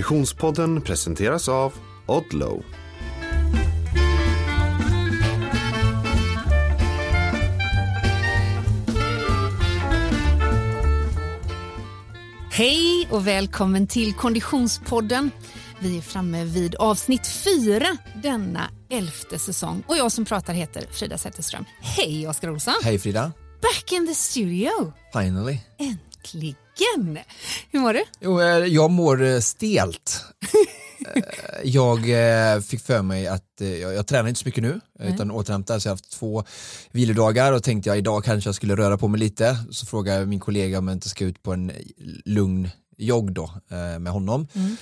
Konditionspodden presenteras av Odlow. Hej och välkommen till Konditionspodden. Vi är framme vid avsnitt fyra denna elfte säsong och jag som pratar heter Frida Zetterström. Hej Oskar Olsson! Hej Frida! Back in the studio! Finally! Äntligen! Hur mår du? Jo, eh, jag mår eh, stelt. Eh, jag fick för mig att jag, jag tränar inte så mycket nu mm. utan återhämtar så jag har haft två vilodagar och tänkte jag idag kanske jag skulle röra på mig lite så frågade jag min kollega om jag inte ska ut på en lugn jogg då med honom. Mm.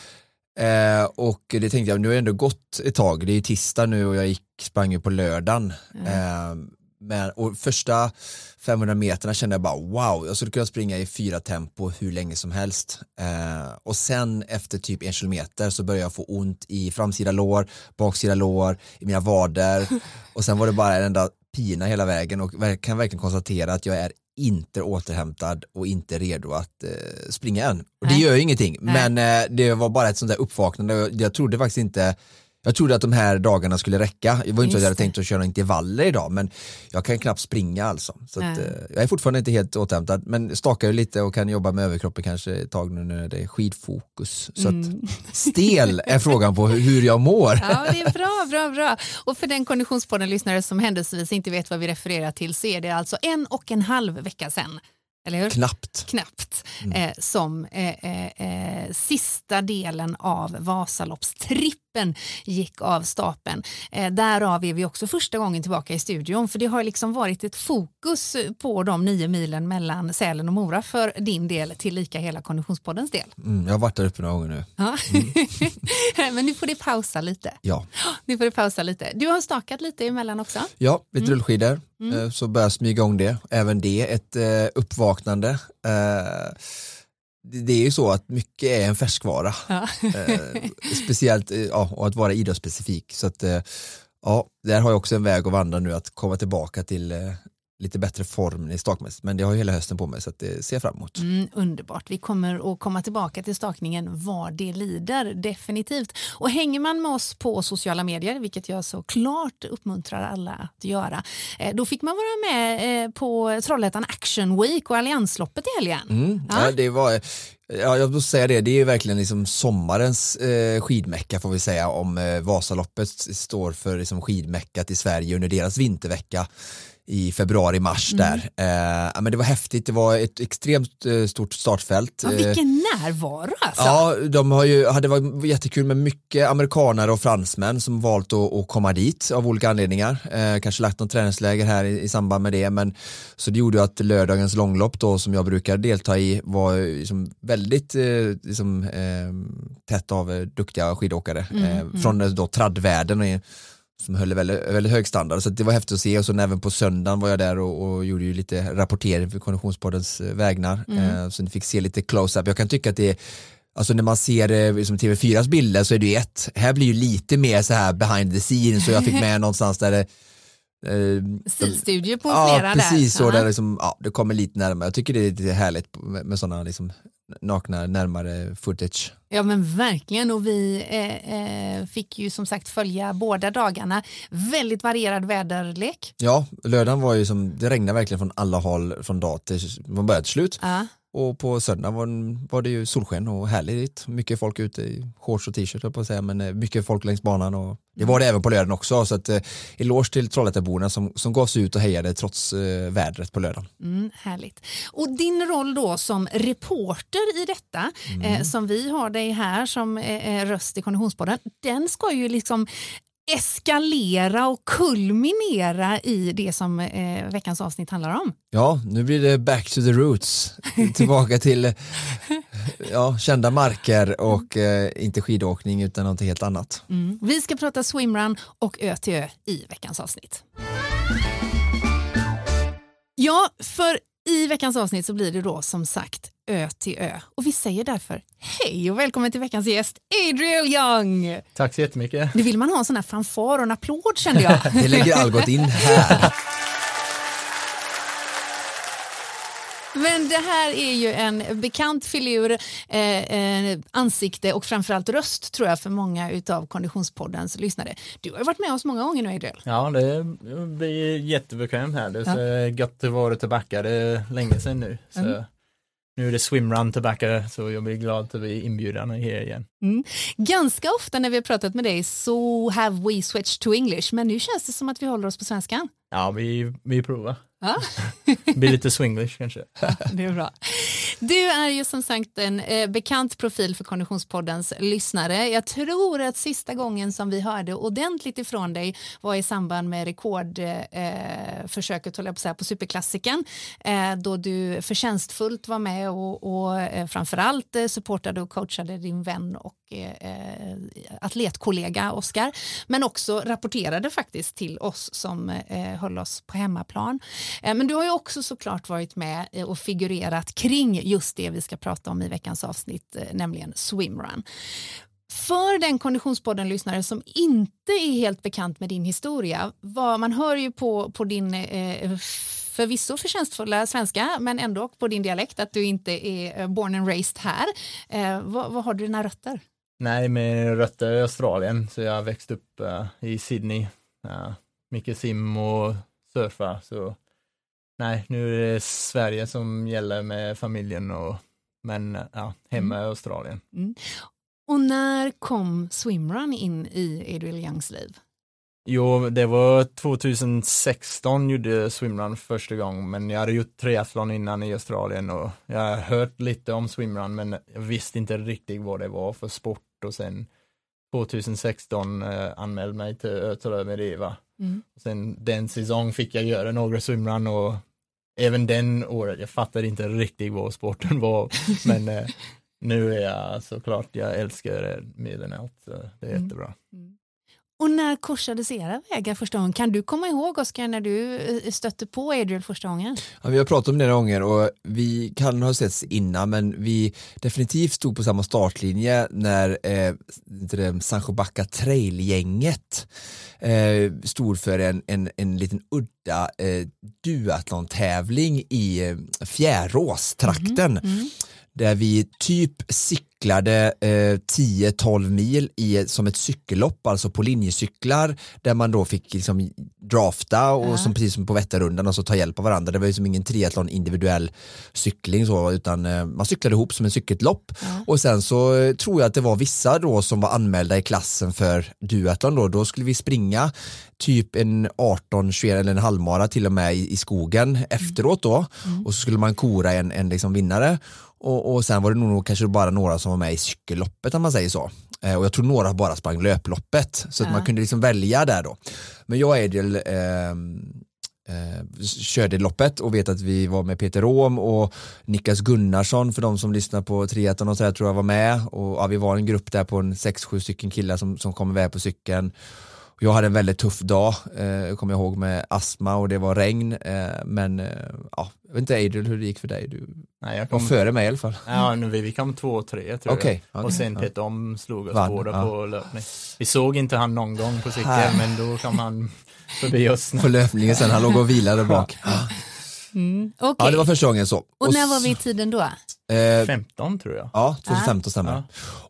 Eh, och det tänkte jag, nu har det ändå gått ett tag, det är tisdag nu och jag gick, sprang ju på lördagen. Mm. Eh, men, och första 500 meterna kände jag bara wow, jag skulle kunna springa i fyra tempo hur länge som helst. Eh, och sen efter typ en kilometer så började jag få ont i framsida lår, baksida lår, i mina vader och sen var det bara en enda pina hela vägen och kan verkligen konstatera att jag är inte återhämtad och inte redo att eh, springa än. Och det gör ju ingenting, Nej. men eh, det var bara ett sånt där uppvaknande. Jag trodde faktiskt inte jag trodde att de här dagarna skulle räcka. Det var inte så att jag hade tänkt att köra intervaller idag men jag kan knappt springa alltså. Så att, eh, jag är fortfarande inte helt återhämtad men stakar lite och kan jobba med överkroppen kanske ett tag nu när det är skidfokus. Så mm. att, stel är frågan på hur jag mår. Ja, det är bra, bra, bra. Och för den konditionspodden-lyssnare som händelsevis inte vet vad vi refererar till så är det alltså en och en halv vecka sedan eller hur? Knappt. Knappt. Mm. Eh, som eh, eh, eh sista delen av Vasaloppstrippen gick av stapeln. Eh, därav är vi också första gången tillbaka i studion för det har liksom varit ett fokus på de nio milen mellan Sälen och Mora för din del till lika hela Konditionspoddens del. Mm, jag har varit där uppe några gånger nu. Ja. Mm. Men nu får det pausa lite. Ja. Nu får det pausa lite. Du har stakat lite emellan också. Ja, lite mm. rullskidor. Mm. Eh, så börjar smyga igång det. Även det ett eh, uppvaknande. Eh, det är ju så att mycket är en färskvara. Ja. speciellt ja, och att vara idrottsspecifik. Så att, ja, där har jag också en väg att vandra nu att komma tillbaka till lite bättre form i stakmässigt men det har ju hela hösten på mig så det ser jag fram emot. Mm, underbart, vi kommer att komma tillbaka till stakningen vad det lider definitivt. Och hänger man med oss på sociala medier, vilket jag såklart uppmuntrar alla att göra, eh, då fick man vara med eh, på Trollhättan Action Week och Alliansloppet i helgen. Mm, ja. ja. det var Ja, jag måste säga det, det är verkligen liksom sommarens eh, skidmecka får vi säga om eh, Vasaloppet står för liksom skidmeckat i Sverige under deras vintervecka i februari-mars mm. där. Eh, men det var häftigt, det var ett extremt eh, stort startfält. Ja, vilken närvaro alltså. Ja, de har ju, det var jättekul med mycket amerikanare och fransmän som valt att, att komma dit av olika anledningar. Eh, kanske lagt något träningsläger här i, i, samband med det, men så det gjorde att lördagens långlopp då som jag brukar delta i var liksom väldigt eh, liksom, eh, tätt av eh, duktiga skidåkare mm, mm. från då traddvärlden som höll väldigt, väldigt hög standard. Så det var häftigt att se och så även på söndagen var jag där och, och gjorde ju lite rapportering för Konditionspoddens eh, vägnar. Mm. Eh, så ni fick se lite close-up. Jag kan tycka att det är Alltså när man ser eh, liksom TV4s bilder så är det ju ett, här blir ju lite mer så här behind the scenes så jag fick med någonstans där det Eh, Stilstudio på ja, flera precis där. så, där liksom, ja, det kommer lite närmare. Jag tycker det är lite härligt med, med sådana liksom, nakna, närmare footage. Ja men verkligen och vi eh, eh, fick ju som sagt följa båda dagarna. Väldigt varierad väderlek. Ja, lördagen var ju som, det regnade verkligen från alla håll från dag till, från början till slut. Ja. Och på söndag var, var det ju solsken och härligt. Mycket folk ute i shorts och t-shirt på att säga, men eh, mycket folk längs banan och det var det även på lördagen också. Så att, eh, eloge till Trollhätteborna som, som gav sig ut och hejade trots eh, vädret på lördagen. Mm, härligt. Och din roll då som reporter i detta, mm. eh, som vi har dig här som eh, röst i Konditionspodden, den ska ju liksom eskalera och kulminera i det som eh, veckans avsnitt handlar om. Ja, nu blir det back to the roots. Tillbaka till ja, kända marker och eh, inte skidåkning utan något helt annat. Mm. Vi ska prata swimrun och ö till ö i veckans avsnitt. Ja, för i veckans avsnitt så blir det då som sagt Ö till Ö. Och vi säger därför hej och välkommen till veckans gäst Adriel Young. Tack så jättemycket. Nu vill man ha en sån här fanfar och en applåd kände jag. det lägger Algot in här. Men det här är ju en bekant filur, eh, eh, ansikte och framförallt röst tror jag för många utav Konditionspoddens lyssnare. Du har ju varit med oss många gånger nu Adriel. Ja, det blir jättebekvämt här. Det är ja. gött att vara tillbaka. Det är länge sedan nu. Så. Mm. Nu är det swimrun tillbaka så jag blir glad att bli inbjuden här igen. Mm. Ganska ofta när vi har pratat med dig så have we switched to English men nu känns det som att vi håller oss på svenskan. Ja, vi, vi provar. Ja. blir lite swinglish kanske. det är bra. Du är ju som sagt en eh, bekant profil för Konditionspoddens lyssnare. Jag tror att sista gången som vi hörde ordentligt ifrån dig var i samband med rekordförsöket eh, på, på Superklassiken eh, då du förtjänstfullt var med och, och eh, framförallt eh, supportade och coachade din vän och Eh, eh, atletkollega Oskar men också rapporterade faktiskt till oss som eh, höll oss på hemmaplan. Eh, men du har ju också såklart varit med eh, och figurerat kring just det vi ska prata om i veckans avsnitt, eh, nämligen swimrun. För den konditionspodden-lyssnare som inte är helt bekant med din historia, vad, man hör ju på, på din eh, förvisso förtjänstfulla svenska men ändå på din dialekt att du inte är eh, born and raised här. Eh, vad, vad har du dina rötter? Nej, med rötter i Australien, så jag växte upp uh, i Sydney. Uh, mycket sim och surfa, så nej, nu är det Sverige som gäller med familjen och men ja, hemma mm. i Australien. Mm. Och när kom swimrun in i Adriel Youngs liv? Jo, det var 2016 gjorde swimrun första gången, men jag hade gjort triathlon innan i Australien och jag har hört lite om swimrun, men jag visste inte riktigt vad det var för sport och sen 2016 eh, anmälde mig till Ötelö med Eva. Mm. Sen den säsong fick jag göra några swimrun och även den året, jag fattade inte riktigt vad sporten var, men eh, nu är jag såklart, jag älskar det mer än allt, så det är mm. jättebra. Mm. Och när korsades era vägar första gången? Kan du komma ihåg Oskar när du eh, stötte på Adriel första gången? Ja, vi har pratat om det några gånger och vi kan ha setts innan men vi definitivt stod på samma startlinje när eh, det Sancho Backa trail-gänget eh, stod för en, en, en liten udda eh, duathlon-tävling i eh, Fjärås-trakten. Mm -hmm. Där vi typ cyklade eh, 10-12 mil i, som ett cykellopp, alltså på linjecyklar där man då fick liksom drafta och ja. som, precis som på Vätternrundan och så ta hjälp av varandra. Det var ju som ingen triathlon individuell cykling så utan eh, man cyklade ihop som en cykellopp ja. och sen så eh, tror jag att det var vissa då som var anmälda i klassen för duathlon då, då skulle vi springa typ en 18, 21 eller en halvmara till och med i, i skogen mm. efteråt då mm. och så skulle man kora en, en liksom vinnare och, och sen var det nog kanske bara några som var med i cykelloppet om man säger så. Eh, och jag tror några bara sprang löploppet så att man kunde liksom välja där då. Men jag och Edel eh, eh, körde loppet och vet att vi var med Peter Rom och Niklas Gunnarsson för de som lyssnar på triathlon och så där tror jag var med och ja, vi var en grupp där på en 6-7 stycken killar som, som kom iväg på cykeln jag hade en väldigt tuff dag, eh, kommer jag ihåg, med astma och det var regn. Eh, men eh, ja, jag vet inte Adriel hur det gick för dig. Du Nej, jag kom, var före mig i alla fall. Ja, nu, vi, vi kom två och tre tror okay, jag. Okay, och sen Peter om slog oss Vann, båda ja. på löpning. Vi såg inte han någon gång på cykeln, men då kom han förbi oss. På löpningen sen, han låg och vilade bak. Mm, okay. Ja, det var första gången så. Och, och när var vi i tiden då? Eh, 15 tror jag. Ja, 2015 stämmer. Ja.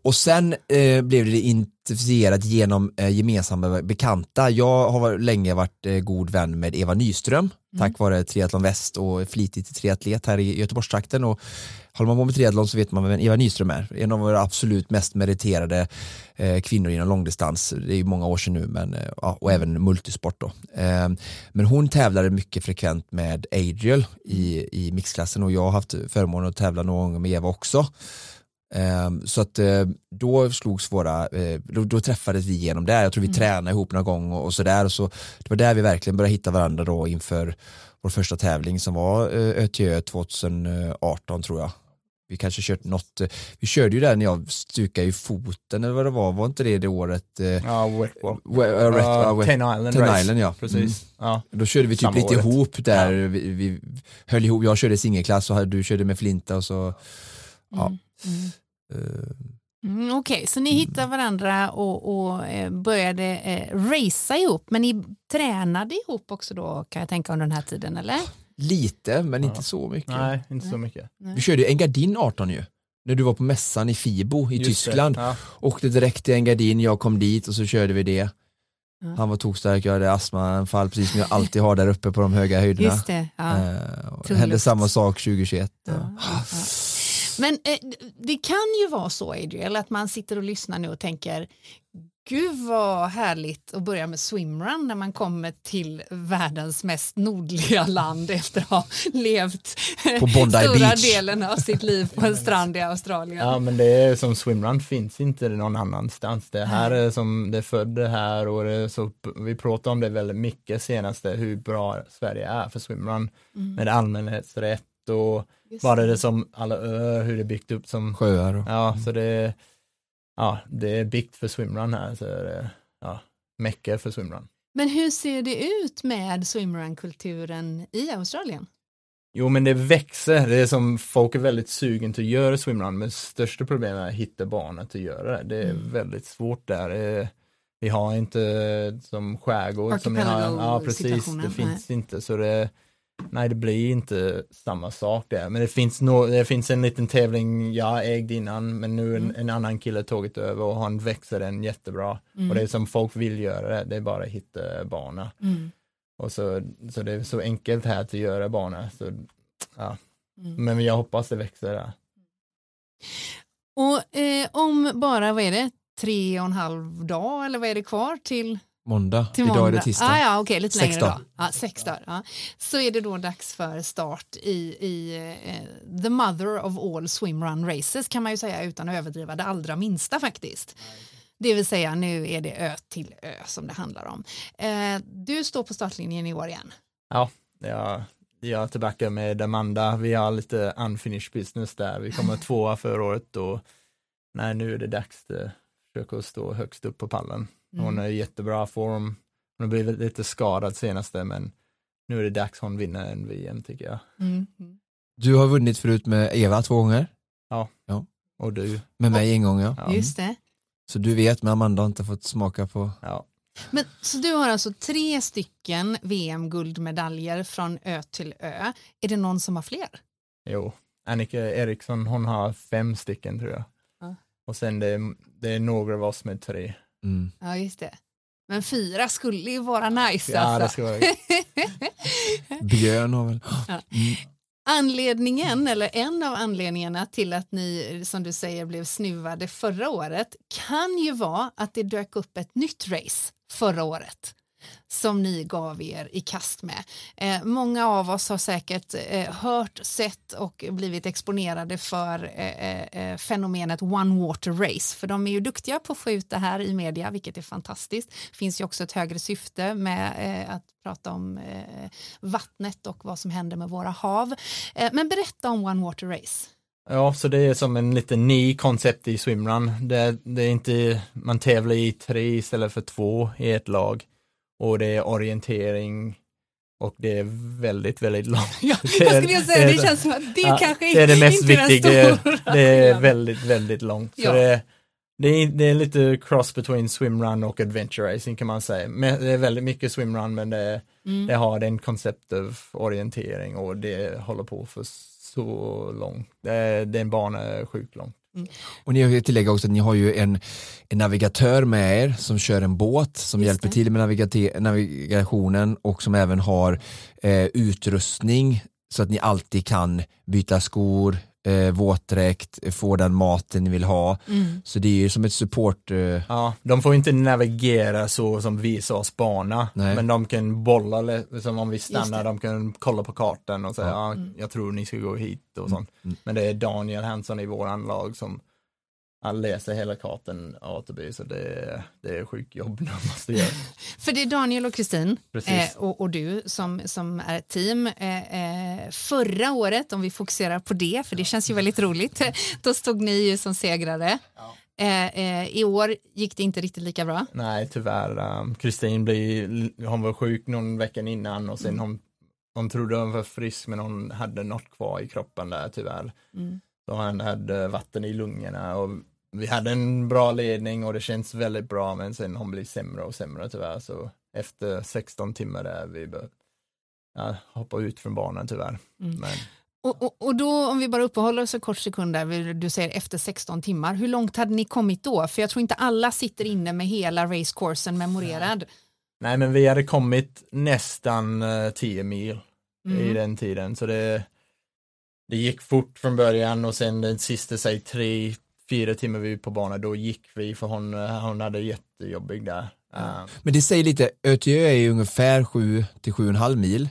Och sen eh, blev det intensifierat genom eh, gemensamma bekanta. Jag har länge varit eh, god vän med Eva Nyström, mm. tack vare Triathlon Väst och flitigt triatlet här i Göteborgstrakten. Och håller man på med triathlon så vet man vem Eva Nyström är. En av våra absolut mest meriterade eh, kvinnor inom långdistans. Det är många år sedan nu, men, eh, och även multisport. Då. Eh, men hon tävlade mycket frekvent med Adriel i, i mixklassen och jag har haft förmånen att tävla någon gång med Eva också. Um, så att uh, då slogs våra, uh, då, då, träffades vi igenom där, jag tror vi mm. tränade ihop någon gång och, och sådär och så det var där vi verkligen började hitta varandra då inför vår första tävling som var uh, ÖTÖ 2018 tror jag. Vi kanske kört något, vi körde ju där när jag stukade i foten eller vad det var, var inte det det året? Ja, Wetwall. Uh, Ten Island Ten Island ja. Precis. Mm. ja. Då körde vi typ Samma lite året. ihop där, ja. vi, vi, höll ihop, jag körde singelklass och du körde med Flinta och så, ja. Mm. Mm. Mm, Okej, okay. så ni mm. hittade varandra och, och eh, började eh, racea ihop, men ni tränade ihop också då kan jag tänka under den här tiden eller? Lite, men Ja. inte så mycket. Nej, inte så Nej. mycket. Du körde ju Engadin 18 ju. När du var på mässan i Fibo i Just Tyskland. Det. Ja. Åkte direkt till Engadin, jag kom dit och så körde vi det. Ja. Han var tokstark, jag hade astmaanfall precis som jag alltid har där uppe på de höga höjderna. Just det. Ja. Eh, och Tung hände samma sak 2021. Ja, och- ja, ja. Men eh, det kan ju vara så, Adriel, att man sitter och lyssnar nu och tänker Gud vad härligt att börja med swimrun när man kommer till världens mest nordliga land efter att ha levt stora Beach. delen av sitt liv på en strand i Australien. Ja men det är som swimrun finns inte någon annanstans. Det här är som det födde här och det så, vi pratar om det väldigt mycket senaste hur bra Sverige är för swimrun med allmänhetsrätt och Mm. Just bara det som alla öar, hur det är byggt upp som Sjöar och... Ja, så det ja, det är byggt för swimrun här, så är det, ja, mecka för swimrun. Men hur ser det ut med swimrun-kulturen i Australien? Jo, men det växer, det är som folk är väldigt sugen till att göra swimrun, men största problemet är att hitta barnen till att göra det. Det är Mm. väldigt svårt där. Är, vi har inte som skärgård som ni har, ja precis, det finns inte, så det, nej det blir inte samma sak där. Men det finns, no, det finns en liten tävling jag ägde innan, men nu en, Mm. en annan kille tagit över och han växer den jättebra. Och det är som folk vill göra det, är bara att hitta barnen. Mm. Och så, så det är så enkelt här att göra barnen. Så, ja. Mm. Men jag hoppas det växer där. Och eh, om bara, vad är det, tre och en halv dag eller vad är det kvar till Måndag, Till idag är måndag. det tisdag. Ah, ja, okej, lite Sex längre dagar. dag. Ja, sex dagar. Ja. Så är det då dags för start i, i eh, the mother of all swimrun races kan man ju säga utan att överdriva det allra minsta faktiskt. Det vill säga nu är det ö till ö som det handlar om. Eh, du står på startlinjen i år igen. Ja, jag, jag är tillbaka med Amanda. Vi har lite unfinished business där. Vi kommer tvåa förra året och nej, nu är det dags att försöka stå högst upp på pallen. Mm. Hon är i jättebra form. Hon har blivit lite skadad senaste, men nu är det dags hon vinner en VM tycker jag. Mm. Du har vunnit förut med Eva två gånger, Och du, med mig en gång ja. ja. Just det. Så du vet, men Amanda har inte fått smaka på... ja. Men, så du har alltså tre stycken VM-guldmedaljer från ö till ö. Är det någon som har fler? Jo, Annika Eriksson, hon har fem stycken tror jag. Ja. Och sen det, är- det är några av oss med tre. Mm. Ja, just det. Men fyra skulle ju vara nice Ja, det alltså. ska vara Björn har väl... Anledningen, eller en av anledningarna till att ni, som du säger, blev snuvade förra året kan ju vara att det dök upp ett nytt race förra året som ni gav er i kast med. Eh, många av oss har säkert eh, hört, sett och blivit exponerade för eh, eh, eh, fenomenet One Water Race, för de är ju duktiga på att få ut det här i media, vilket är fantastiskt. finns ju också ett högre syfte med eh, att prata om eh, vattnet och vad som händer med våra hav. Eh, men berätta om One Water Race. Ja, så det är som en liten ny koncept i swimrun. Det, det är inte, man tävlar i tre istället för två i ett lag. Och det är orientering och det är väldigt, väldigt långt. Ja, Det jag skulle säga, det är- känns som att det Ja, kanske det är det mest viktiga. Det är, det är väldigt, väldigt långt. Ja. det, är, det, är, det är lite cross between swimrun och adventure racing kan man säga. Men det är väldigt mycket swimrun men det, Mm. det har den koncept av orientering och det håller på för så långt. Det, den banan är sjukt lång. Och ni har tillägga också att ni har ju en, en navigatör med er som kör en båt som Just hjälper det. till med navigationen och som även har eh, utrustning så att ni alltid kan byta skor, eh, våtdräkt, få den maten ni vill ha. Mm. Så det är ju som ett support. Eh, Ja, de får inte navigera så som visar oss bana, Nej. men de kan bolla, li- som om vi stannar, de kan kolla på kartan och säga, Ja. ja, jag tror ni ska gå hit och sånt. mm. Men det är Daniel Hansson i våran lag som han läser hela kartan A till B, så det är, det är sjukt jobb de måste göra. För det är Daniel och Kristin eh, och, och du som, som är ett team. Eh, eh, förra året, om vi fokuserar på det, för det känns ju väldigt roligt, då stod ni ju som segrare. Eh, eh, I år gick det inte riktigt lika bra. Nej, tyvärr. um, Kristin hon var sjuk någon veckan innan och sen Mm. hon, hon trodde hon var frisk men hon hade något kvar i kroppen där tyvärr. Mm. Så han hade vatten i lungorna och vi hade en bra ledning och det känns väldigt bra men sen hon blir sämre och sämre tyvärr så efter 16 timmar där vi bör, ja, hoppa ut från banan tyvärr. Mm. Men, Och, och, och då om vi bara uppehåller oss en kort sekund där, du säger efter 16 timmar, hur långt hade ni kommit då? För jag tror inte alla sitter inne med hela racecoursen memorerad. nej men vi hade kommit nästan eh, 10 mil i Mm. den tiden så det, det gick fort från början och sen den sista, säg tre, fyra timmar vi var på banan, då gick vi för hon, eh, hon hade jättejobbig där. Eh, Men det säger lite, ÖTÖ är ju ungefär 7 till 7,5 mil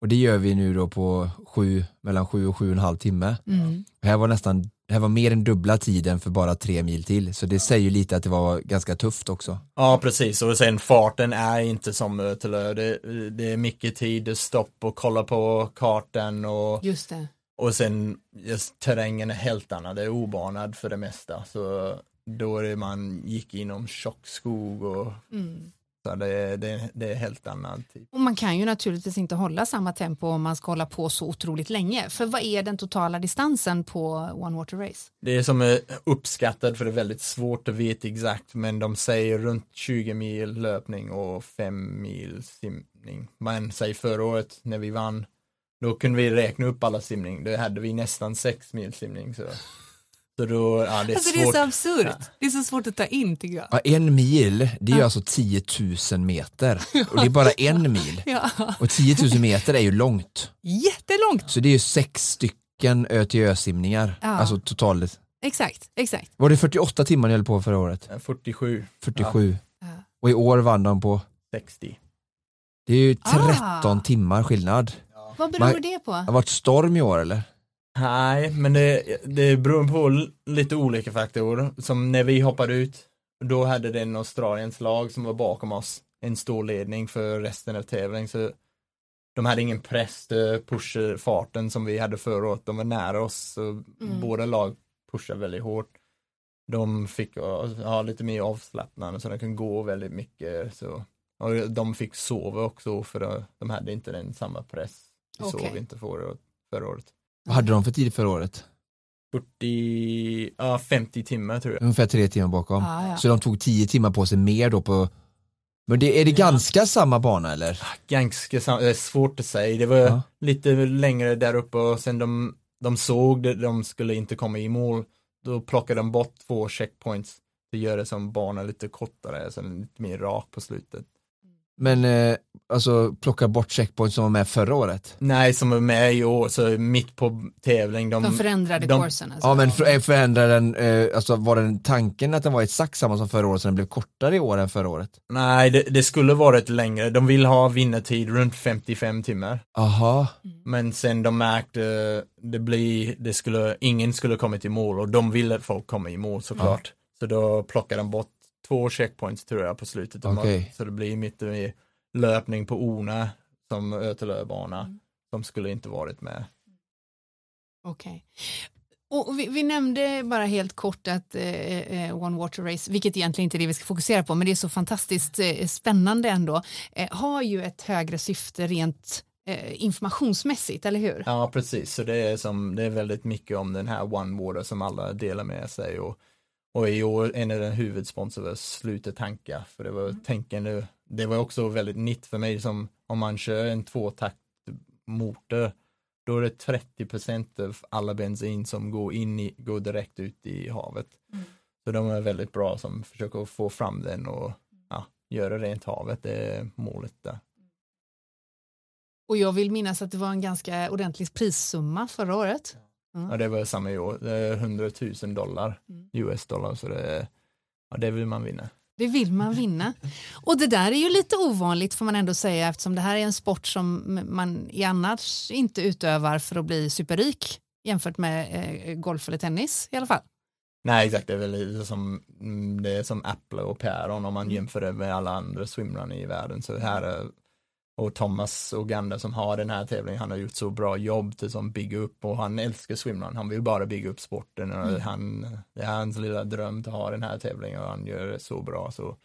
och det gör vi nu då på 7, mellan 7 och 7,5 timme. Mm. Här var nästan, det här var mer än dubbla tiden för bara tre mil till, så det säger ju lite att det var ganska tufft också. Ja precis och sen farten är inte som Ötelö. Det, det är mycket tid, det stopp och kolla på kartan och, Just det. Och sen just terrängen är helt annan, det är obanad för det mesta. Så då är det man gick inom tjock skog och Mm. så det, det, det är helt annan typ. Och man kan ju naturligtvis inte hålla samma tempo om man ska hålla på så otroligt länge. För vad är den totala distansen på One Water Race? Det är som är uppskattat för det är väldigt svårt att veta exakt men de säger runt 20 mil löpning och 5 mil simning. Men säg förra året när vi vann då kunde vi räkna upp alla simning. Då hade vi nästan 6 mil simning. Så, så då, ja det är Alltså det är svårt. så absurt. Ja. Det är så svårt att ta in tycker jag. Ja, en mil, det är ju Ja. alltså 10 000 meter och det är bara en mil. Ja. Och 10 000 meter är ju långt, Jättelångt. så det är ju sex stycken ÖTÖ-simningar, Ja. alltså totalt. Exakt, exakt. Var det 48 timmar ni höll på förra året? 47, 47. Ja. Och i år vann de på, 60. det är ju 13 Ah. timmar skillnad. Vad beror Man- det på? Det har varit storm i år eller? Nej, men det, det beror på lite olika faktorer. Som när vi hoppade ut, då hade den Australiens lag som var bakom oss en stor ledning för resten av tävlingen. Så de hade ingen press att pusha farten som vi hade förra året. De var nära oss, så båda lag pushade väldigt hårt. De fick ha lite mer avslappnande så de kan gå väldigt mycket. Så. Och de fick sova också för de hade inte den samma press. Vi Okej. sov inte förra, förra året. Vad hade de för tid förra året? 40, ja 50 timmar tror jag. Ungefär tre timmar bakom. Ah, ja. Så de tog 10 timmar på sig mer då på men det, är det ganska samma bana eller? Ganska sam- det är svårt att säga. Det var Ja. lite längre där uppe och sen de, de såg det, de skulle inte komma i mål. Då plockade de bort två checkpoints. Det gör det som banan lite kortare, är lite mer rak på slutet. Men eh, alltså plocka bort checkpoints som var med förra året? Nej, som är med i år, så mitt på tävling. De, De förändrade de- kursen. Alltså. Ja men för, eh, förändrade den, eh, alltså var den tanken att den var exakt samma som förra året så den blev kortare i år än förra året? Nej, det, det skulle varit längre. De vill ha vinnartid runt 55 timmar. Aha, Men sen de märkte det blir, det skulle, ingen skulle kommit i mål och de ville att folk kommer i mål såklart. Så då plockade de bort två checkpoints tror jag på slutet. Okej. Så det blir mitt i löpning på Ona som Ötelöbana som skulle inte varit med. Okej. Och vi, vi nämnde bara helt kort att eh, eh, One Water Race, vilket egentligen inte är det vi ska fokusera på, men det är så fantastiskt eh, spännande ändå, eh, har ju ett högre syfte rent eh, informationsmässigt, eller hur? Ja precis, så det är, som, det är väldigt mycket om den här One Water som alla delar med sig och, och i år av den huvudsponsor var Sluta tanka för det var tänkande, det var också väldigt nytt för mig som om man kör en tvåtakt motor då är det 30% av alla bensin som går in i, går direkt ut i havet. Så de är väldigt bra som försöker få fram den och ja, göra rent havet, det är målet där. Och jag vill minnas att det var en ganska ordentlig prissumma förra året. Ja, det var samma i år. Det är 100 000 dollar, Mm. US dollar, så det, ja, det vill man vinna. Det vill man vinna. Och det där är ju lite ovanligt får man ändå säga eftersom det här är en sport som man i annars inte utövar för att bli superrik jämfört med eh, golf eller tennis i alla fall. Nej, exakt, det är väl som, mm, det är som Apple och päron om man Mm. jämför det med alla andra swimrun i världen. Så här är, och Thomas Oganda som har den här tävlingen, han har gjort så bra jobb till som bygga upp och han älskar swimrun. Han vill bara bygga upp sporten och Mm. han, det är hans lilla dröm att ha den här tävlingen och han gör det så bra så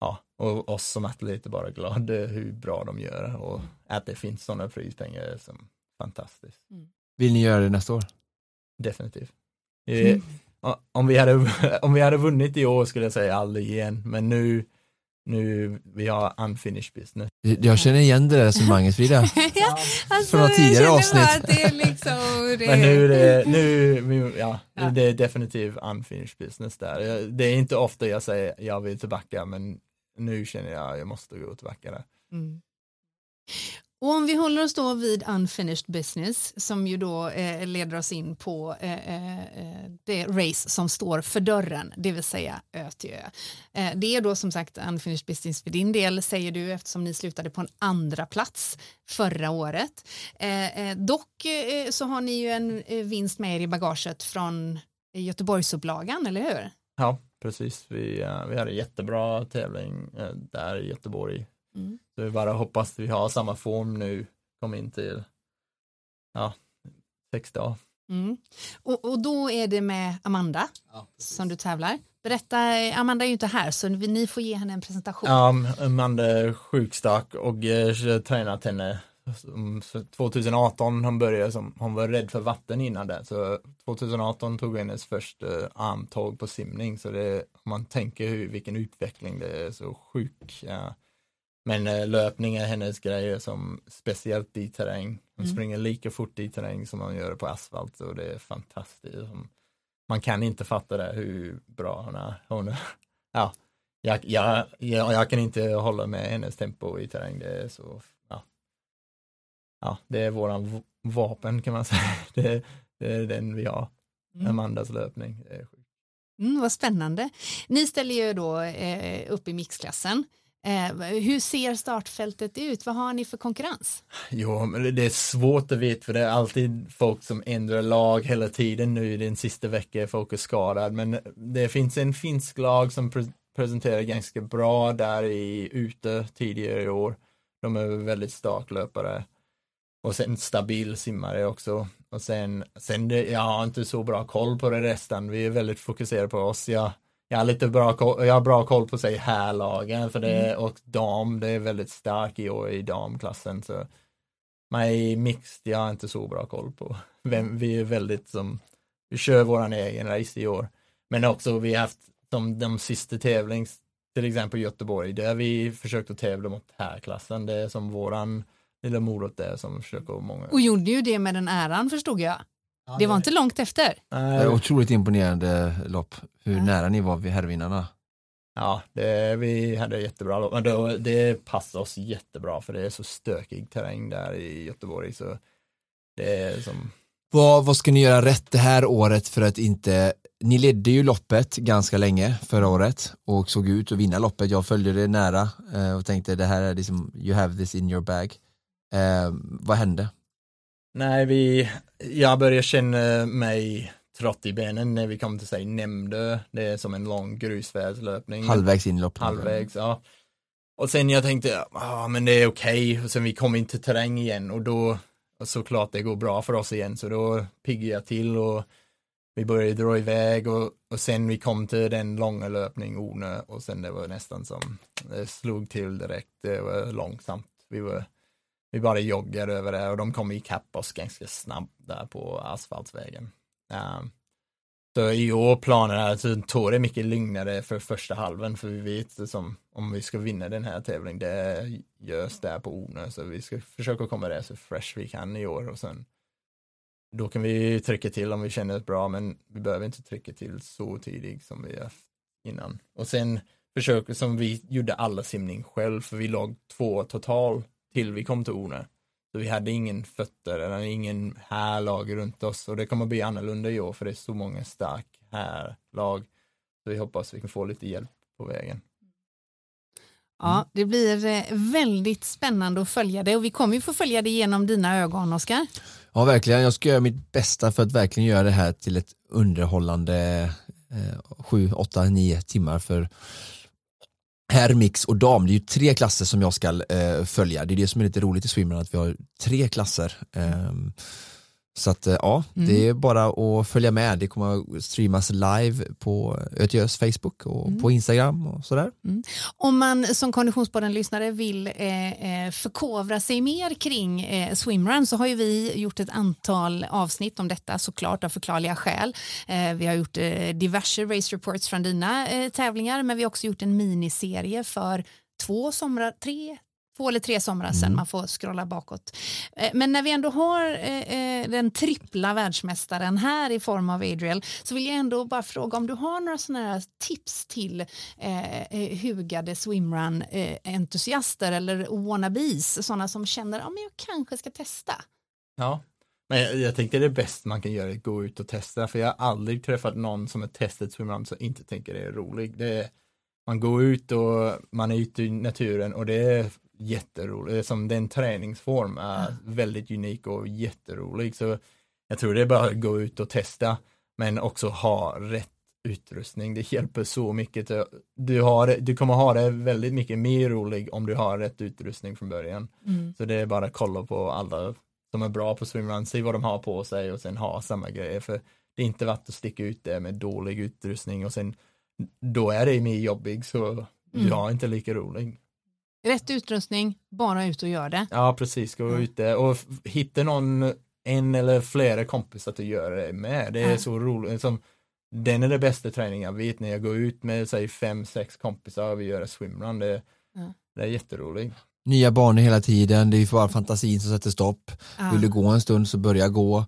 ja, och oss som atleter bara glada hur bra de gör och att det finns sådana prispengar är som fantastiskt. vill ni göra det nästa år? Definitivt. Eh, o- Om vi, hade, om vi hade vunnit i år skulle jag säga aldrig igen, men nu nu vi har unfinished business. Jag känner igen det där resonemanget Frida. ja, alltså, Från några tidigare avsnitt. bara att Det är liksom, det... Men nu är det, nu, ja, ja. det är definitivt unfinished business där. Det är inte ofta jag säger jag vill tillbaka men nu känner jag att jag måste gå tillbaka där. Mm. Och om vi håller oss då vid unfinished business som ju då eh, leder oss in på eh, eh, det race som står för dörren, det vill säga Ö till Ö. Eh, det är då som sagt unfinished business för din del säger du eftersom ni slutade på en andra plats förra året. Eh, eh, dock så har ni ju en vinst med er i bagaget från Göteborgsupplagan, eller hur? Ja, precis. Vi, vi hade jättebra tävling där i Göteborg Mm. Så vi bara hoppas att vi har samma form nu, kom in till ja, sex dagar. Mm. Och, och då är det med Amanda ja, som du tävlar. Berätta, Amanda är ju inte här så ni får ge henne en presentation. Ja, Amanda är sjukstark och jag har tränat henne 2018 hon började som, hon var rädd för vatten innan det, så 2018 tog hennes första armtåg på simning, så det, om man tänker hur, vilken utveckling det är så sjuk. Ja. Men eh, löpning är hennes grejer som speciellt i terräng. Hon mm. springer lika fort i terräng som hon gör på asfalt och det är fantastiskt. Man kan inte fatta det hur bra hon är. Hon är ja, jag, jag, jag, jag, kan inte hålla med hennes tempo i terräng. Det är så, ja. ja det är våran vapen kan man säga. Det, det är den vi har. Mm. Amandas löpning. Det är sjukt. Mm, vad spännande. Ni ställer ju då eh, upp i mixklassen. Eh, hur ser startfältet ut? Vad har ni för konkurrens? Jo, men det är svårt att veta för det är alltid folk som ändrar lag hela tiden nu i den sista veckan folk är skadade men det finns en finsk lag som pre presenterar ganska bra där i ute tidigare i år. De är väldigt starklöpare och sen stabil simmare också och sen, sen det, jag har inte så bra koll på det resten. Vi är väldigt fokuserade på oss. Jag, jag har lite bra koll, jag har bra koll på sig härlagen för det mm. och dam, det är väldigt stark i år i damklassen så mig mixed, jag har inte så bra koll på vem, vi är väldigt som, vi kör våran egen race i år. Men också vi har haft som de sista tävlings, till exempel Göteborg, där vi försökt att tävla mot härklassen, det är som våran lilla morot där som försöker många. Och gjorde ju det med den äran förstod jag. Ja, det var inte långt efter. Nej. Otroligt imponerande lopp, hur ja. nära ni var vid herrvinnarna. Ja, det, vi hade jättebra lopp, men då, det passar oss jättebra för det är så stökig terräng där i Göteborg. Så det är som... vad, vad ska ni göra rätt det här året för att inte ni ledde ju loppet ganska länge förra året och såg ut att vinna loppet. Jag följde det nära eh, och tänkte det här är liksom, you have this in your bag. Eh, vad hände? Nej, vi, jag började känna mig trött i benen när vi kom till sig Nämndö. Det är som en lång grusvägslöpning. Halvvägs in i loppet. Halvvägs, ja. Och sen jag tänkte, ja ah, men det är okej. Okay. Och sen vi kom in till terräng igen och då såklart det går bra för oss igen. Så då piggade jag till och vi började dra iväg och, och sen vi kom till den långa löpning Ornö och sen det var nästan som, det slog till direkt. Det var långsamt. Vi var vi bara joggar över det och de kommer ikapp oss ganska snabbt där på asfaltsvägen. Um, så i år planen är att ta det mycket lugnare för första halven för vi vet som om vi ska vinna den här tävlingen det görs där på Ornö så vi ska försöka komma där så fresh vi kan i år och sen då kan vi trycka till om vi känner det bra men vi behöver inte trycka till så tidigt som vi haft innan. Och sen försöker som vi gjorde alla simning själv för vi låg två total till vi kom till Ornö. Så vi hade ingen fötter eller ingen härlag runt oss och det kommer bli annorlunda i år för det är så många stark härlag. Så vi hoppas vi kan få lite hjälp på vägen. Ja, mm. det blir eh, väldigt spännande att följa det och vi kommer ju få följa det genom dina ögon, Oskar. Ja, verkligen. Jag ska göra mitt bästa för att verkligen göra det här till ett underhållande eh, 7, 8, 9 timmar för herr, mix och dam. Det är ju tre klasser som jag ska eh, följa. Det är det som är lite roligt i swimrun att vi har tre klasser. Eh, så att eh, ja, Mm. det är bara att följa med. Det kommer att streamas live på ÖTÖs Facebook och Mm. på Instagram och sådär. Om man som Konditionspodden-lyssnare vill eh, eh, förkovra sig mer kring eh, swimrun så har ju vi gjort ett antal avsnitt om detta såklart av förklarliga skäl. Eh, vi har gjort eh, diverse race reports från dina eh, tävlingar men vi har också gjort en miniserie för två somrar, tre Två eller tre somrar sedan, man får scrolla bakåt. Eh, Men när vi ändå har eh, eh, den trippla världsmästaren här i form av Adriel så vill jag ändå bara fråga om du har några sådana här tips till eh, hugade swimrun-entusiaster eller wannabes, sådana som känner att ja, men jag kanske ska testa. Ja, men jag, jag tänkte det bästa man kan göra är att gå ut och testa, för jag har aldrig träffat någon som har testat swimrun som inte tänker det är roligt. Det är, man går ut och man är ute i naturen och det är jätteroligt. Det är som den träningsform är väldigt unik och jätterolig. Så jag tror det är bara att gå ut och testa, men också ha rätt utrustning. Det hjälper så mycket. Du, har, du kommer ha det väldigt mycket mer roligt om du har rätt utrustning från början. Så det är bara att kolla på alla som är bra på swimrun, se vad de har på sig och sen ha samma grejer. För det är inte värt att sticka ut det med dålig utrustning och sen då är det mer jobbigt så Mm. jag är inte lika rolig. Rätt utrustning, bara ut och gör det. Ja precis, gå Ja. ute och hitta någon, en eller flera kompisar att göra det med. Det är Ja. så roligt. Som, den är det bästa träningen jag vet när jag går ut med säg fem, sex kompisar och vi gör en swimrun. Det, Ja. det är jätteroligt. Nya banor hela tiden, det är ju bara fantasin som sätter stopp. Ja. Vill du gå en stund så börja gå.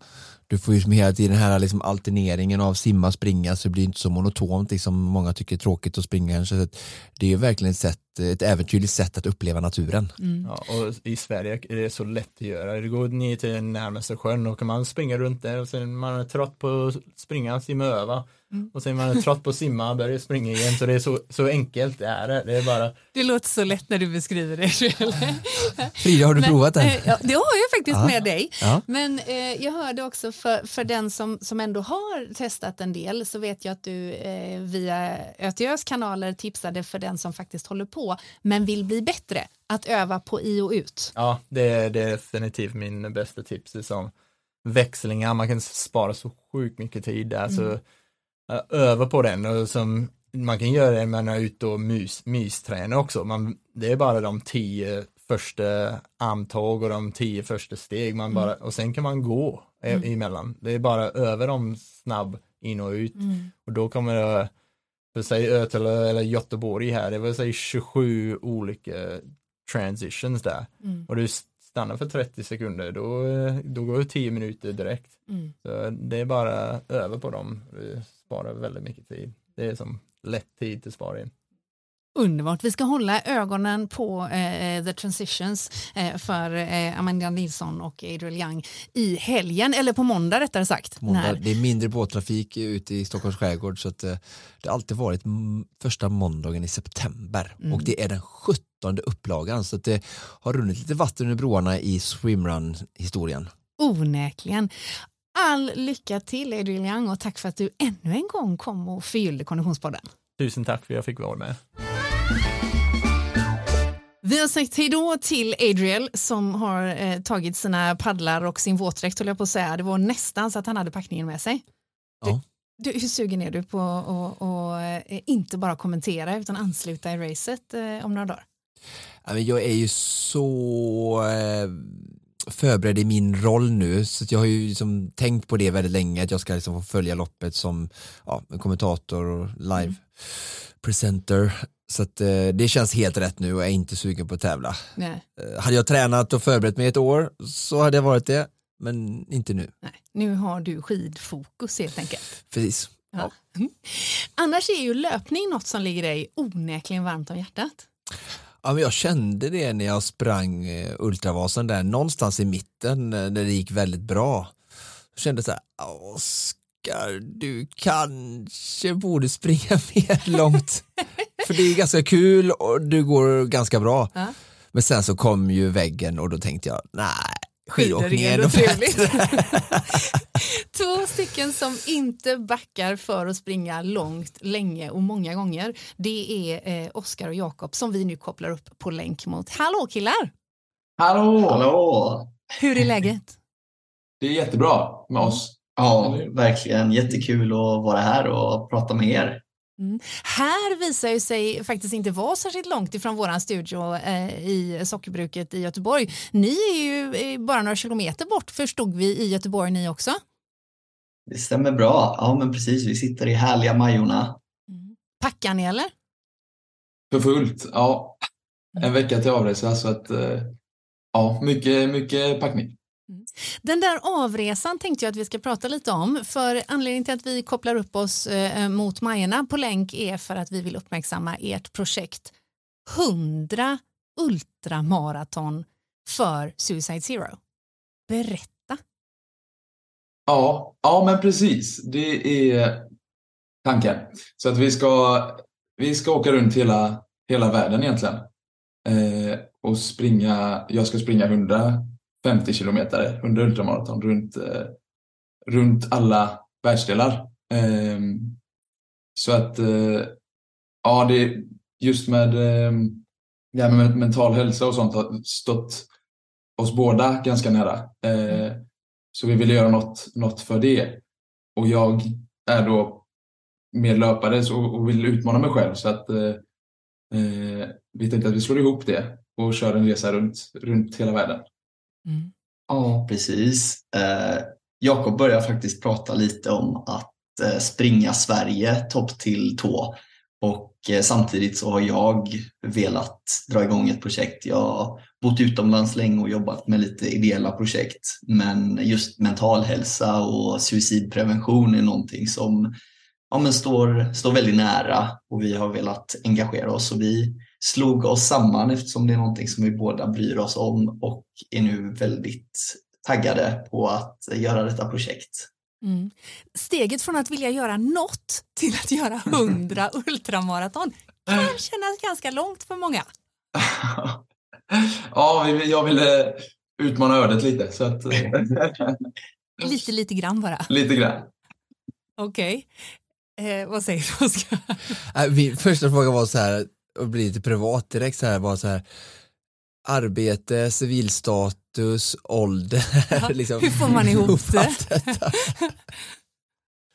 Du får ju som hela tiden den här liksom alterneringen av simma och springa så det blir inte så monotont liksom många tycker är tråkigt att springa kanske. Så att Det är ju verkligen ett, sätt, ett äventyrligt sätt att uppleva naturen. Mm. Ja, och i Sverige är det så lätt att göra. Det går ner till närmaste sjön och kan man springa runt där och sen man är trött på att springa, simma över. Mm. Och sen man är trött på att simma, börjar springa igen. Så det är så, så enkelt det är det. Det är bara, Det låter så lätt när du beskriver det. Frida, har du Men, provat den? eh, Ja, det har jag faktiskt Ja. med dig. Ja. Men eh, jag hörde också för, för den som, som ändå har testat en del så vet jag att du eh, via ÖTÖs kanaler tipsade för den som faktiskt håller på men vill bli bättre att öva på i och ut. ja, det är, det är definitivt min bästa tips. Det som växlingar, man kan spara så sjukt mycket tid där. Så Mm. äh, öva på den och som man kan göra det när man är ute och mys, mystränar också. Man, det är bara de tio första armtåg och de tio första steg man bara, och sen kan man gå e- Mm. emellan. Det är bara över dem snabb in och ut. Mm. Och då kommer det, för säg Ötele eller Göteborg här, det vill säga 27 olika transitions där. Mm. Och du stannar för 30 sekunder, då, då går det 10 minuter direkt. Mm. Så det är bara över på dem, sparar väldigt mycket tid. Det är som lätt tid till sparing. Underbart. Vi ska hålla ögonen på eh, The Transitions eh, för eh, Amanda Nilsson och Adriel Young i helgen, eller på måndag rättare sagt. Måndag. När- Det är mindre båttrafik ute i Stockholms skärgård så att eh, det har alltid varit första måndagen i september Mm. och det är den 17 upplagan så att det har runnit lite vatten under broarna i swimrun-historien. Onekligen. All lycka till Adriel Young och tack för att du ännu en gång kom och förgyllde Konditionspodden. Tusen tack för att jag fick vara med. Vi har sagt hej då till Adriel som har eh, tagit sina paddlar och sin våtdräkt höll jag på att säga. Det var nästan så att han hade packningen med sig. Du, Ja. du, hur sugen är du på att och, eh, inte bara kommentera utan ansluta i racet eh, om några dagar? Jag är ju så eh, förberedd i min roll nu så jag har ju liksom tänkt på det väldigt länge att jag ska liksom få följa loppet som ja, en kommentator och live presenter. Så att, eh, det känns helt rätt nu och jag är inte sugen på att tävla. Nej, Eh, hade jag tränat och förberett mig ett år så hade jag varit det, men inte nu. nej. Nu har du skidfokus helt enkelt. Precis. Ja. Mm. Annars är ju löpning något som ligger dig onekligen varmt om hjärtat. Ja, men jag kände det när jag sprang eh, Ultravasan där någonstans i mitten eh, när det gick väldigt bra. Jag kände så här, Oskar, du kanske borde springa mer långt. För det är ganska kul och du går ganska bra. Ja. Men sen så kom ju väggen och då tänkte jag, nej, skidåkning är ändå bättre. Två stycken som inte backar för att springa långt, länge och många gånger. Det är eh, Oskar och Jakob som vi nu kopplar upp på länk mot. Hallå killar! Hallå! Hallå! Hur är läget? det är jättebra med oss. Ja, verkligen. Jättekul att vara här och prata med er. Mm. Här visar ju sig faktiskt inte vara särskilt långt ifrån våran studio eh, i sockerbruket i Göteborg. Ni är ju eh, bara några kilometer bort förstod vi i Göteborg ni också. Det stämmer bra. Ja, men precis. Vi sitter i härliga Majorna. Packar ni eller? För fullt, ja. En vecka till avresa så att eh, ja, mycket, mycket packning. Den där avresan tänkte jag att vi ska prata lite om för anledningen till att vi kopplar upp oss eh, mot Majorna på länk är för att vi vill uppmärksamma ert projekt 100 ultramaraton för Suicide Zero. Berätta. Ja, ja men precis. Det är tanken. Så att vi ska, vi ska åka runt hela, hela världen egentligen. Eh, och springa, jag ska springa 100. 50 kilometer, 100 ultramaraton runt, eh, runt alla världsdelar. Eh, så att, eh, ja det just med, eh, det här med mental hälsa och sånt har stått oss båda ganska nära. Eh, så vi ville göra något, något för det. Och jag är då mer löpare så, och vill utmana mig själv så att eh, eh vi tänkte att vi slår ihop det och kör en resa runt, runt hela världen. Mm. Ja, precis. Eh, Jakob börjar faktiskt prata lite om att eh, springa Sverige topp till tå. Och eh, samtidigt så har jag velat dra igång ett projekt. Jag har bott utomlands länge och jobbat med lite ideella projekt. Men just mental hälsa och suicidprevention är någonting som ja, men står, står väldigt nära och vi har velat engagera oss. Och vi slog oss samman eftersom det är någonting som vi båda bryr oss om och är nu väldigt taggade på att göra detta projekt. Mm. Steget från att vilja göra något till att göra 100 ultramaraton kan kännas ganska långt för många. ja, jag ville utmana ödet lite. Så att, Lite, lite grann bara. lite grann. Okej. Eh, vad säger du Oskar? Äh, Min första fråga var så här, och blir lite privat direkt så här, var så här arbete, civilstatus, ålder. liksom. Hur får man ihop det?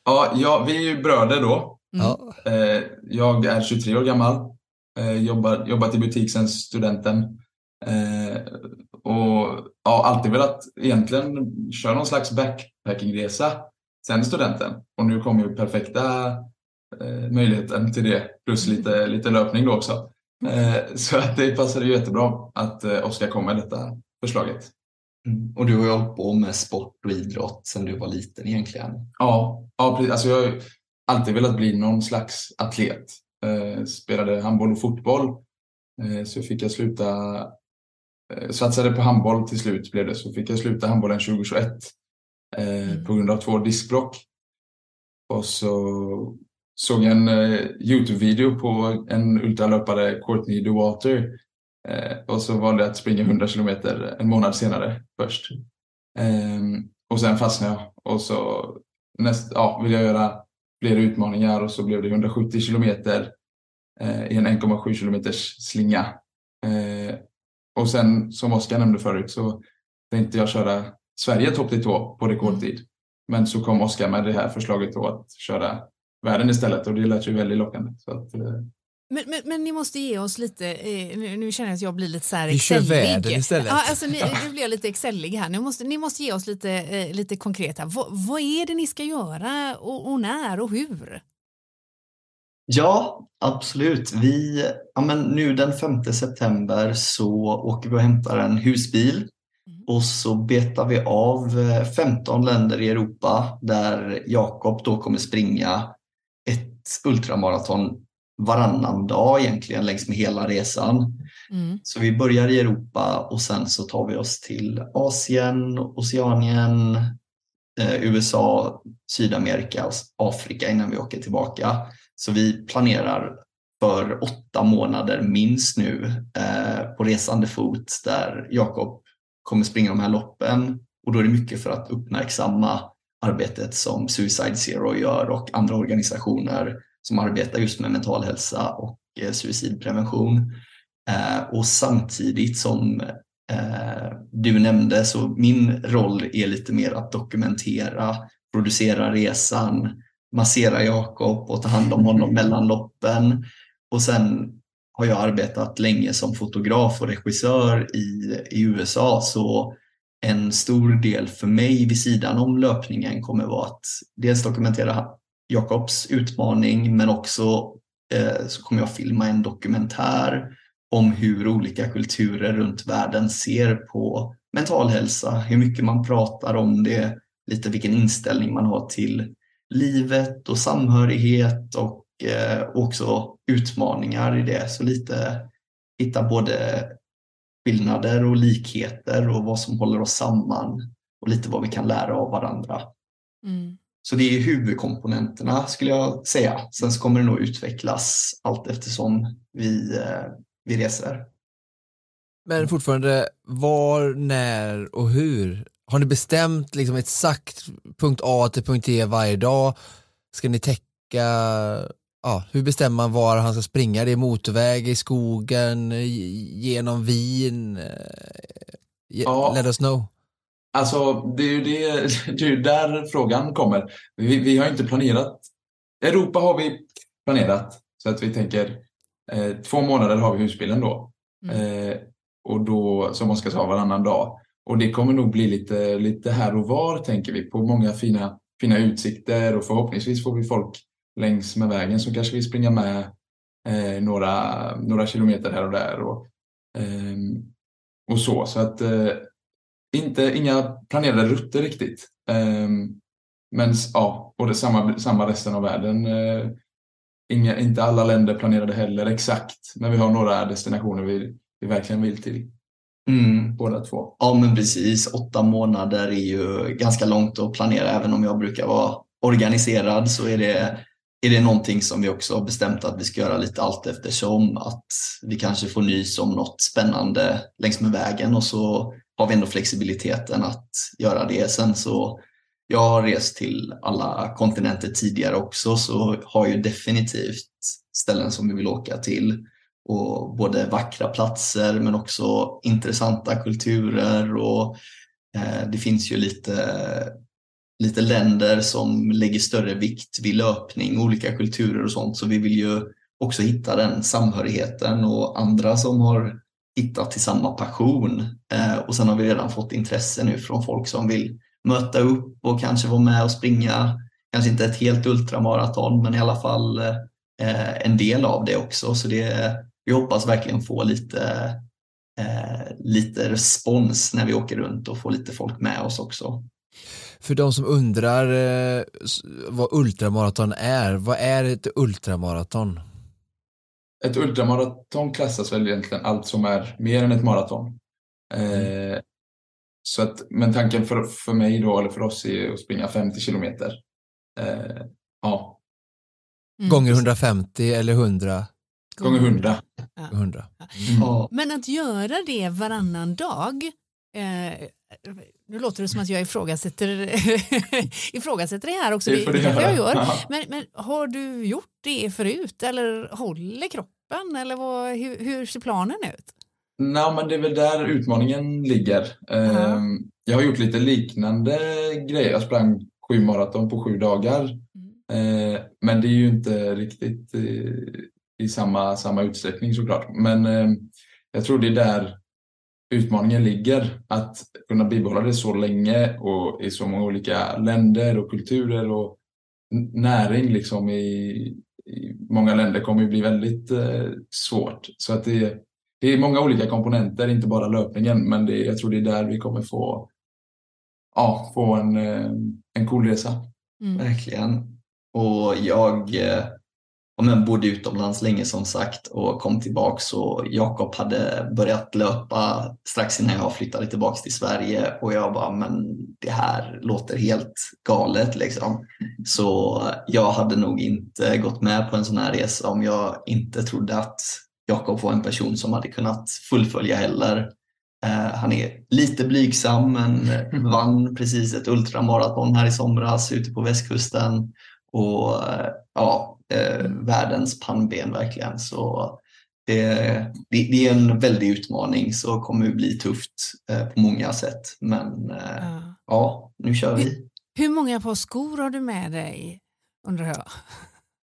Ja, ja, vi är ju bröder då. Mm. Ja. Eh, Jag är 23 år gammal, eh, jobbar, jobbat i butik sedan studenten eh, och ja, alltid velat egentligen köra någon slags backpackingresa sen studenten. Och nu kom ju perfekta eh, möjligheten till det, plus lite, lite löpning då också. Eh, Så att det passade ju jättebra att eh, Oskar kom med detta förslaget. Mm. Och du har ju hållit på med sport och idrott sedan du var liten egentligen. Ja, ja precis. Alltså jag har alltid velat bli någon slags atlet. Eh, spelade handboll och fotboll. Så fick jag sluta, satsade på handboll till slut blev det, så fick jag sluta handbollen 2021 eh, på grund av två diskbråck. Och så såg en eh, Youtube-video på en ultralöpare, Courtney DeWater. Eh, och så valde jag att springa 100 kilometer en månad senare först. Ehm, och sen fastnade jag och så näst, ja, vill jag göra fler utmaningar och så blev det 170 kilometer eh, i en 1,7 kilometers slinga. Eh, och sen som Oskar nämnde förut så tänkte jag köra Sverige topp till tå på rekordtid. Men så kom Oskar med det här förslaget då att köra världen istället och det lät ju väldigt lockande. Så att, eh, Men, men, men ni måste ge oss lite, eh, nu, nu känner jag att jag blir lite så här Vi kör excellig. världen istället. Ja, alltså, ni, nu blir jag lite excellig här. Ni måste, ni måste ge oss lite, eh, lite konkreta. Vad, vad är det ni ska göra och, och när och hur? Ja, absolut. Vi, ja, men nu den 5 september så åker vi och hämtar en husbil och så betar vi av eh, 15 länder i Europa där Jakob då kommer springa ett ultramaraton varannan dag egentligen längs med hela resan. Mm. Så vi börjar i Europa och sen så tar vi oss till Asien, Oceanien, eh, USA, Sydamerika och Afrika innan vi åker tillbaka. Så vi planerar för åtta månader minst nu eh, på resande fot där Jakob kommer springa de här loppen och då är det mycket för att uppmärksamma arbetet som Suicide Zero gör och andra organisationer som arbetar just med mental hälsa och eh, suicidprevention. Eh, och samtidigt som eh, du nämnde så min roll är lite mer att dokumentera, producera resan, massera Jakob och ta hand om honom mellan loppen. Och sen har jag arbetat länge som fotograf och regissör i, i USA så en stor del för mig vid sidan om löpningen kommer vara att dels dokumentera Jakobs utmaning men också eh, så kommer jag filma en dokumentär om hur olika kulturer runt världen ser på mental hälsa, hur mycket man pratar om det, lite vilken inställning man har till livet och samhörighet och eh, också utmaningar i det. Så lite hitta både skillnader och likheter och vad som håller oss samman och lite vad vi kan lära av varandra. Mm. Så det är huvudkomponenterna skulle jag säga. Sen så kommer det nog utvecklas allt eftersom vi, eh, vi reser. Men fortfarande, var, när och hur? Har ni bestämt liksom exakt punkt A till punkt E varje dag? Ska ni täcka, ja, hur bestämmer man var han ska springa? Det är motorväg, i skogen, genom Wien? Eh, ja. Let us know. Alltså, det är ju det, det är där frågan kommer. Vi, vi har inte planerat. Europa har vi planerat så att vi tänker eh, två månader har vi husbilen då. Mm. Eh, och då som Oskar sa varannan dag. Och det kommer nog bli lite, lite här och var tänker vi på många fina, fina utsikter och förhoppningsvis får vi folk längs med vägen som kanske vill springa med eh, några, några kilometer här och där. Och, eh, och så. Så att eh, inte, inga planerade rutter riktigt. Eh, men ja, och det samma, samma resten av världen. Eh, inga, inte alla länder planerade heller exakt, men vi har några destinationer vi, vi verkligen vill till. Mm. Båda två. Ja men precis, åtta månader är ju ganska långt att planera även om jag brukar vara organiserad så är det, är det någonting som vi också har bestämt att vi ska göra lite allt eftersom att vi kanske får nys om något spännande längs med vägen och så har vi ändå flexibiliteten att göra det. Sen så jag har rest till alla kontinenter tidigare också så har ju definitivt ställen som vi vill åka till och både vackra platser men också intressanta kulturer och eh, det finns ju lite, lite länder som lägger större vikt vid löpning, olika kulturer och sånt. Så vi vill ju också hitta den samhörigheten och andra som har hittat till samma passion. Eh, och sen har vi redan fått intresse nu från folk som vill möta upp och kanske vara med och springa, kanske inte ett helt ultramaraton men i alla fall eh, en del av det också. Så det vi hoppas verkligen få lite, eh, lite respons när vi åker runt och få lite folk med oss också. För de som undrar eh, vad ultramaraton är, vad är ett ultramaraton? Ett ultramaraton klassas väl egentligen allt som är mer än ett maraton. Mm. Eh, så att, men tanken för, för mig då, eller för oss är att springa 50 kilometer. Eh, ja. Mm. Gånger 150 eller 100? Gånger 100. Ja. 100. Mm. Men att göra det varannan dag eh, nu låter det som att jag ifrågasätter, ifrågasätter det här också, det, det, det jag gör. Men, men, har du gjort det förut eller håller kroppen eller vad, hur, hur ser planen ut? Nej, men det är väl där utmaningen ligger. Uh Jag har gjort lite liknande grejer. Jag sprang sju maraton på sju dagar. Mm. Eh, men det är ju inte riktigt i samma, samma utsträckning såklart. Men eh, jag tror det är där utmaningen ligger. Att kunna bibehålla det så länge och i så många olika länder och kulturer och näring liksom i, i många länder kommer ju bli väldigt eh, svårt. Så att det, det är många olika komponenter, inte bara löpningen, men det, jag tror det är där vi kommer få, ja, få en, eh, en cool resa. Mm. Verkligen. Och jag eh, men bodde utomlands länge som sagt och kom tillbaks och Jakob hade börjat löpa strax innan jag flyttade tillbaks till Sverige och jag bara, men det här låter helt galet liksom. Så jag hade nog inte gått med på en sån här resa om jag inte trodde att Jakob var en person som hade kunnat fullfölja heller. Eh, han är lite blygsam men vann precis ett ultramaraton här i somras ute på västkusten. Och eh, ja, eh, världens pannben verkligen. Så det, det, det är en väldig utmaning så kommer det bli tufft eh, på många sätt. Men eh, Ja. ja, nu kör vi. Hur många par skor har du med dig? Undrar jag.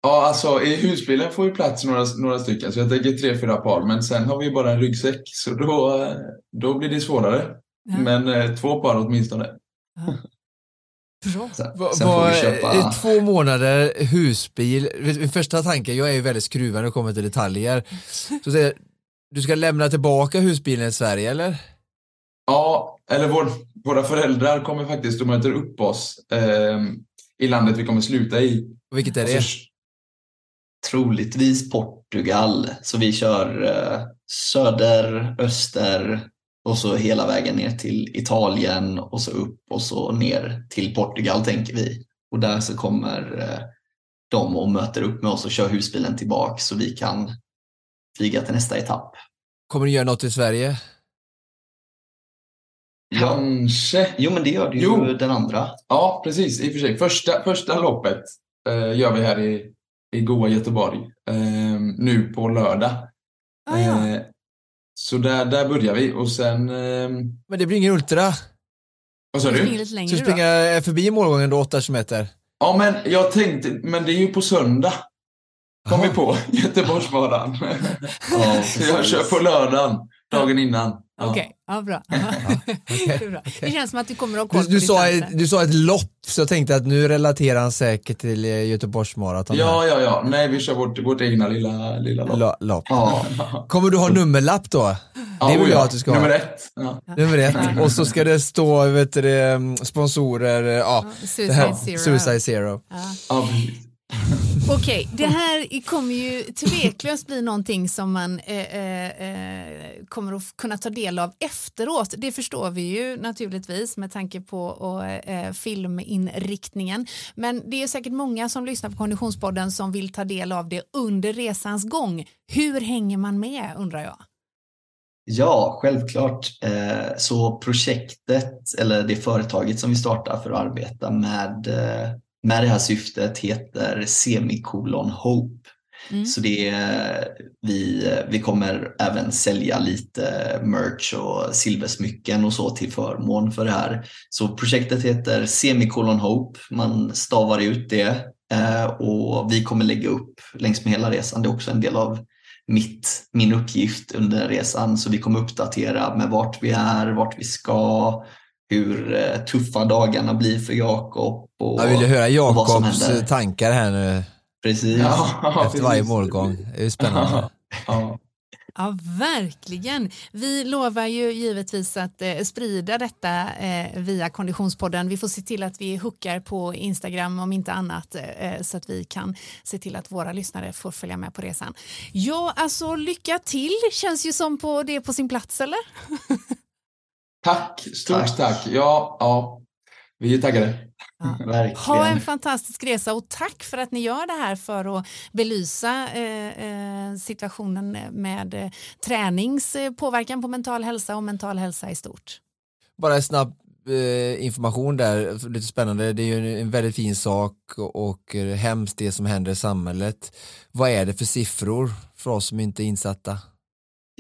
Ja, alltså i husbilen får ju plats några, några stycken, så jag tänker tre, fyra par. Men sen har vi bara en ryggsäck, så då, eh, då blir det svårare. Ja. Men eh, två par åtminstone. Bra. Sen, får va- vi köpa... Två månader husbil, min första tanke, jag är ju väldigt skruvad när det kommer till detaljer. Så säger, jag, du ska lämna tillbaka husbilen i Sverige eller? Ja, eller vår, våra föräldrar kommer faktiskt och möter upp oss eh, i landet vi kommer sluta i. Och vilket är det? Alltså, troligtvis Portugal. Så vi kör eh, söder, öster och så hela vägen ner till Italien och så upp och så ner till Portugal tänker vi. Och där så kommer eh, de och möter upp med oss och kör husbilen tillbaka så vi kan flyga till nästa etapp. Kommer du göra något i Sverige? Kanske. jo men det gör du ju Jo. den andra. Ja, precis. I och för sig. Första, första loppet eh, gör vi här i, i goa Göteborg eh, nu på lördag. Ah, ja. Eh, så där, där börjar vi och sen... Eh, Men det blir ingen ultra. vad sa Du Ska du då? springa eh, förbi målgången då, 8 kilometer? Ja, men jag tänkte, men det är ju på söndag. Kom vi på, Göteborgsbanan. Ja, så jag kör på lördagen, dagen innan. Okej, ja, bra. okej, det, bra. det känns som att du kommer att ha koll Du, du, sa ett, du sa ett lopp, så jag tänkte att nu relaterar han säkert till eh, Göteborgsmaraton. Ja, ja, ja. Nej, vi kör vårt, vårt egna lilla, lilla lopp. Lo- lopp. Ja, Kommer du ha nummerlapp då? Ja, det vill oh jag ja. att du ska ha. Nummer ett. Ja. Nummer ett. Och så ska det stå vet du, mm, sponsorer, eh, ja, Suicide här, Zero. Suicide Zero. Ja. Okej, okay, Okej, det här kommer ju tveklöst bli någonting som man eh, eh, eh, kommer att kunna ta del av efteråt. Det förstår vi ju naturligtvis med tanke på och, eh, filminriktningen. Men det är säkert många som lyssnar på Konditionspodden som vill ta del av det under resans gång. Hur hänger man med undrar jag? Ja, självklart. Eh, så projektet, eller det företaget som vi startar för att arbeta med, eh, med det här syftet heter Semikolon Hope. Mm. Så det vi, vi kommer även sälja lite merch och silversmycken och så till förmån för det här. Så projektet heter Semikolon Hope, man stavar ut det eh, och vi kommer lägga upp längs med hela resan. Det är också en del av mitt, min uppgift under resan. Så vi kommer uppdatera med vart vi är, vart vi ska, hur eh, tuffa dagarna blir för Jakob. Och, Jag vill ju höra och vad som Jakobs händer. eh, tankar här nu Precis. Ja, efter varje målgång. Det är spännande. Ja. Ja, verkligen. Vi lovar ju givetvis att eh, sprida detta eh, via Konditionspodden. Vi får se till att vi hookar på Instagram om inte annat eh, så att vi kan se till att våra lyssnare får följa med på resan. Ja, alltså lycka till känns ju som på det på sin plats eller? Tack, stort Tack. tack. Ja, ja, vi är taggade. Verkligen. Ha en fantastisk resa och tack för att ni gör det här för att belysa eh, eh, situationen med eh, tränings eh, påverkan på mental hälsa och mental hälsa i stort. Bara en snabb eh, information där, lite spännande. Det är ju en, en väldigt fin sak och, och hemskt det som händer i samhället. Vad är det för siffror för oss som inte är insatta?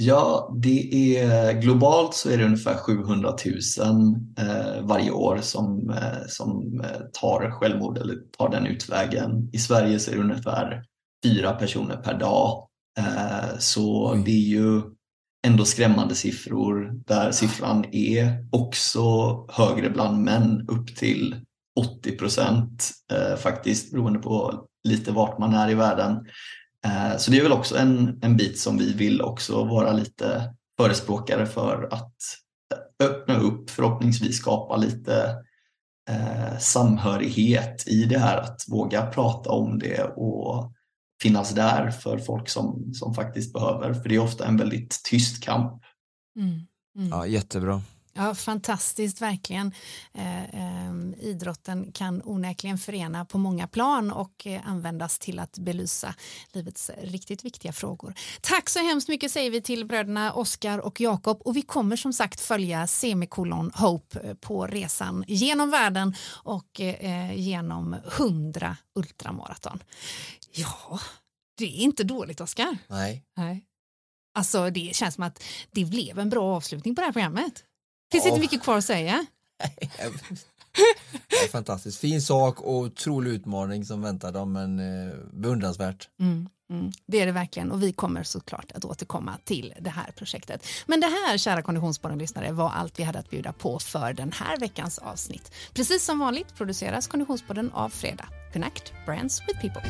Ja, det är globalt så är det ungefär 700 000 eh, varje år som, eh, som eh, tar självmord eller tar den utvägen. I Sverige så är det ungefär fyra personer per dag. Eh, så Oj. det är ju ändå skrämmande siffror där siffran är också högre bland män upp till 80 procent faktiskt beroende på lite vart man är i världen. Eh, Så det är väl också en, en bit som vi vill också vara lite förespråkare för att öppna upp, förhoppningsvis skapa lite eh, samhörighet i det här, att våga prata om det och finnas där för folk som, som faktiskt behöver. För det är ofta en väldigt tyst kamp. Mm. Mm. Ja, jättebra. Ja, fantastiskt verkligen. Eh, eh, idrotten kan onekligen förena på många plan och eh, användas till att belysa livets riktigt viktiga frågor. Tack så hemskt mycket säger vi till bröderna Oskar och Jakob och vi kommer som sagt följa semikolon Hope eh, på resan genom världen och eh, genom 100 ultramaraton. Ja, det är inte dåligt Oskar. Nej. Nej. Alltså det känns som att det blev en bra avslutning på det här programmet. Finns inte mycket kvar att säga. Fantastiskt. Fin sak och otrolig utmaning som väntar dem men eh, beundransvärt. Mm, mm, det är det verkligen och vi kommer såklart att återkomma till det här projektet. Men det här, kära Konditionspodden-lyssnare, var allt vi hade att bjuda på för den här veckans avsnitt. Precis som vanligt produceras Konditionspodden av Fredag. Connect Brands with People.